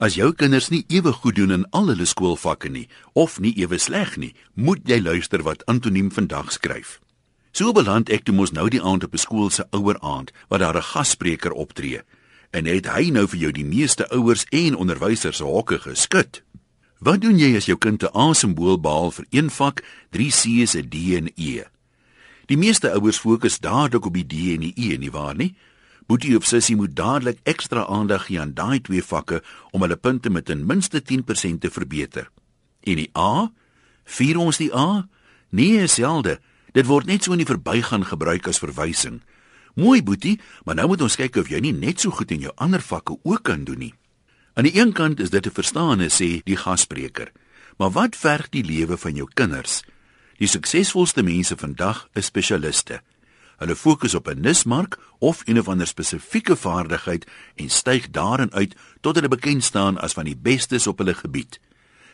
As jou kinders nie ewe goed doen in al hulle skoolvakke nie of nie ewe sleg nie, moet jy luister wat Antoniem vandag skryf. So beland ek toe mos nou die aand op 'n skool se ouer aand waar daar 'n gasspreker optree en het hy nou vir jou die meeste ouers en onderwysers se hokke geskit. Wat doen jy as jou kind 'n A-simbool behaal vir een vak, 3 C's, 'n D en E? Die meeste ouers fokus dadelik op die D en die E, nie waar nie? Boetie of sussie moet dadelik ekstra aandag gee aan daai twee vakke om hulle punte met ten minste 10% te verbeter. En die A? Vier ons die A? Nee, selde. Dit word net so in die verbygaan gebruik as verwysing. Mooi boetie, maar nou moet ons kyk of jy nie net so goed in jou ander vakke ook kan doen nie. Aan die een kant is dit te verstaan, sê die gasspreker. Maar wat verg die lewe van jou kinders? Die suksesvolste mense vandag is spesialiste. Hulle fokus op 'n nismark of een of ander spesifieke vaardigheid en styg daarin uit tot hulle bekend staan as van die bestes op hulle gebied.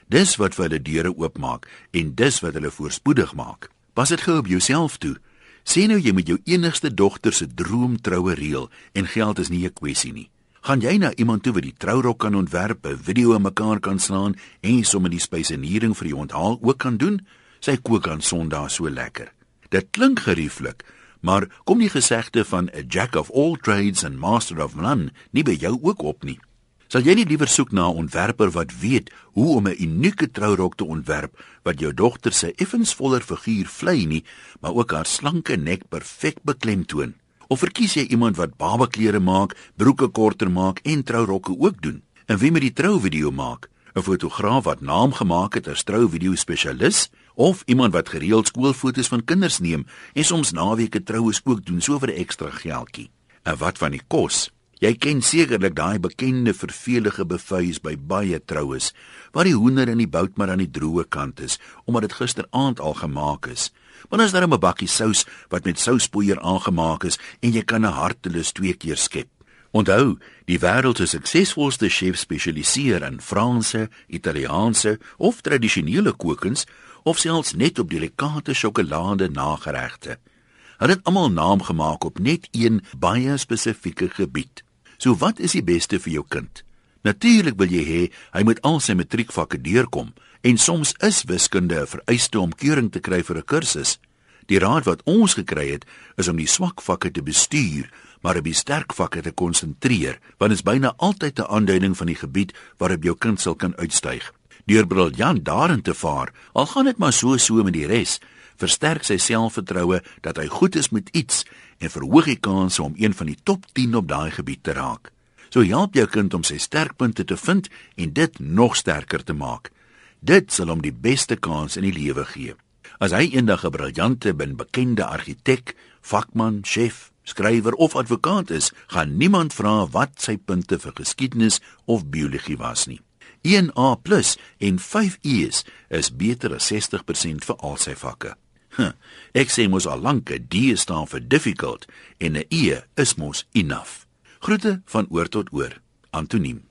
Dis wat vir hulle deure oopmaak en dis wat hulle voorspoedig maak. Pas dit gou op jouself toe. Sê nou jy met jou enigste dogter se droom troue reël en geld is nie 'n kwessie nie. Gaan jy na iemand toe wat die trourok kan ontwerp, 'n video in mekaar kan slaan en sommer die spyseniering vir die onthaal ook kan doen? Sy kook aan Sondag so lekker. Dit klink gerieflik, Maar kom die gesegde van 'n jack of all trades and master of none nie by jou ook op nie. Sal jy nie liewer soek na 'n ontwerper wat weet hoe om 'n unieke trourok te ontwerp wat jou dogter se effensvoller figuur vlei nie, maar ook haar slanke nek perfek beklemtoon? Of verkies jy iemand wat babaklere maak, broeke korter maak en trourokke ook doen? En wie met die trouvideo maak? 'n Fotograaf wat naam gemaak het as trouvideo spesialis? of iemand wat gereeld skoolfoto's van kinders neem en soms naweke troues ook doen so vir 'n ekstra geldjie. En wat van die kos? Jy ken sekerlik daai bekende vervelige buffets by baie troues waar die hoender in die bout maar aan die droë kant is omdat dit gisteraand al gemaak is. Maar as daar 'n bakkie sous wat met souspoeier aangemaak is en jy kan 'n hartelus twee keer skep. Onthou, die wêreld se suksesvolste chefs spesialiseer in Franse, Italiaanse of tradisionele kookkuns of selfs net op delikate sjokolade nageregte. Hulle het almal naam gemaak op net een baie spesifieke gebied. So wat is die beste vir jou kind? Natuurlik wil jy hê hy moet al sy matriekvakke deurkom en soms is wiskunde 'n vereiste om keuring te kry vir 'n kursus. Die raad wat ons gekry het is om die swak vakke te bestuur, maar op die sterk vakke te konsentreer, want dit is byna altyd 'n aanduiding van die gebied waarop jou kind sal kan uitstyg deur briljant daarin te vaar, al gaan dit maar so so met die res, versterk sy selfvertroue dat hy goed is met iets en verhoog die kans om een van die top 10 op daai gebied te raak. So help jou kind om sy sterkpunte te vind en dit nog sterker te maak. Dit sal hom die beste kans in die lewe gee. As hy eendag 'n briljante bin bekende argitek, vakman, chef, skrywer of advokaat is, gaan niemand vra wat sy punte vir geskiedenis of biologie was nie. 1A+ en 5 E's is beter as 60% vir al sy vakke. Huh, ek sê mos al lank 'n D staan vir difficult en 'n E is mos enough. Groete van oor tot oor. Antoniem